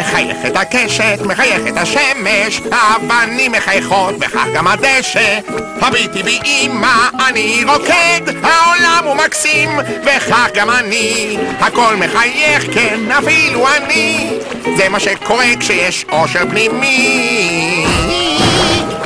מחייכת הקשת, מחייכת השמש, האבנים מחייכות וכך גם הדשא. הביטי בי אמא, אני רוקד, העולם הוא מקסים, וכך גם אני. הכל מחייך, כן, אפילו אני. זה מה שקורה כשיש אושר פנימי.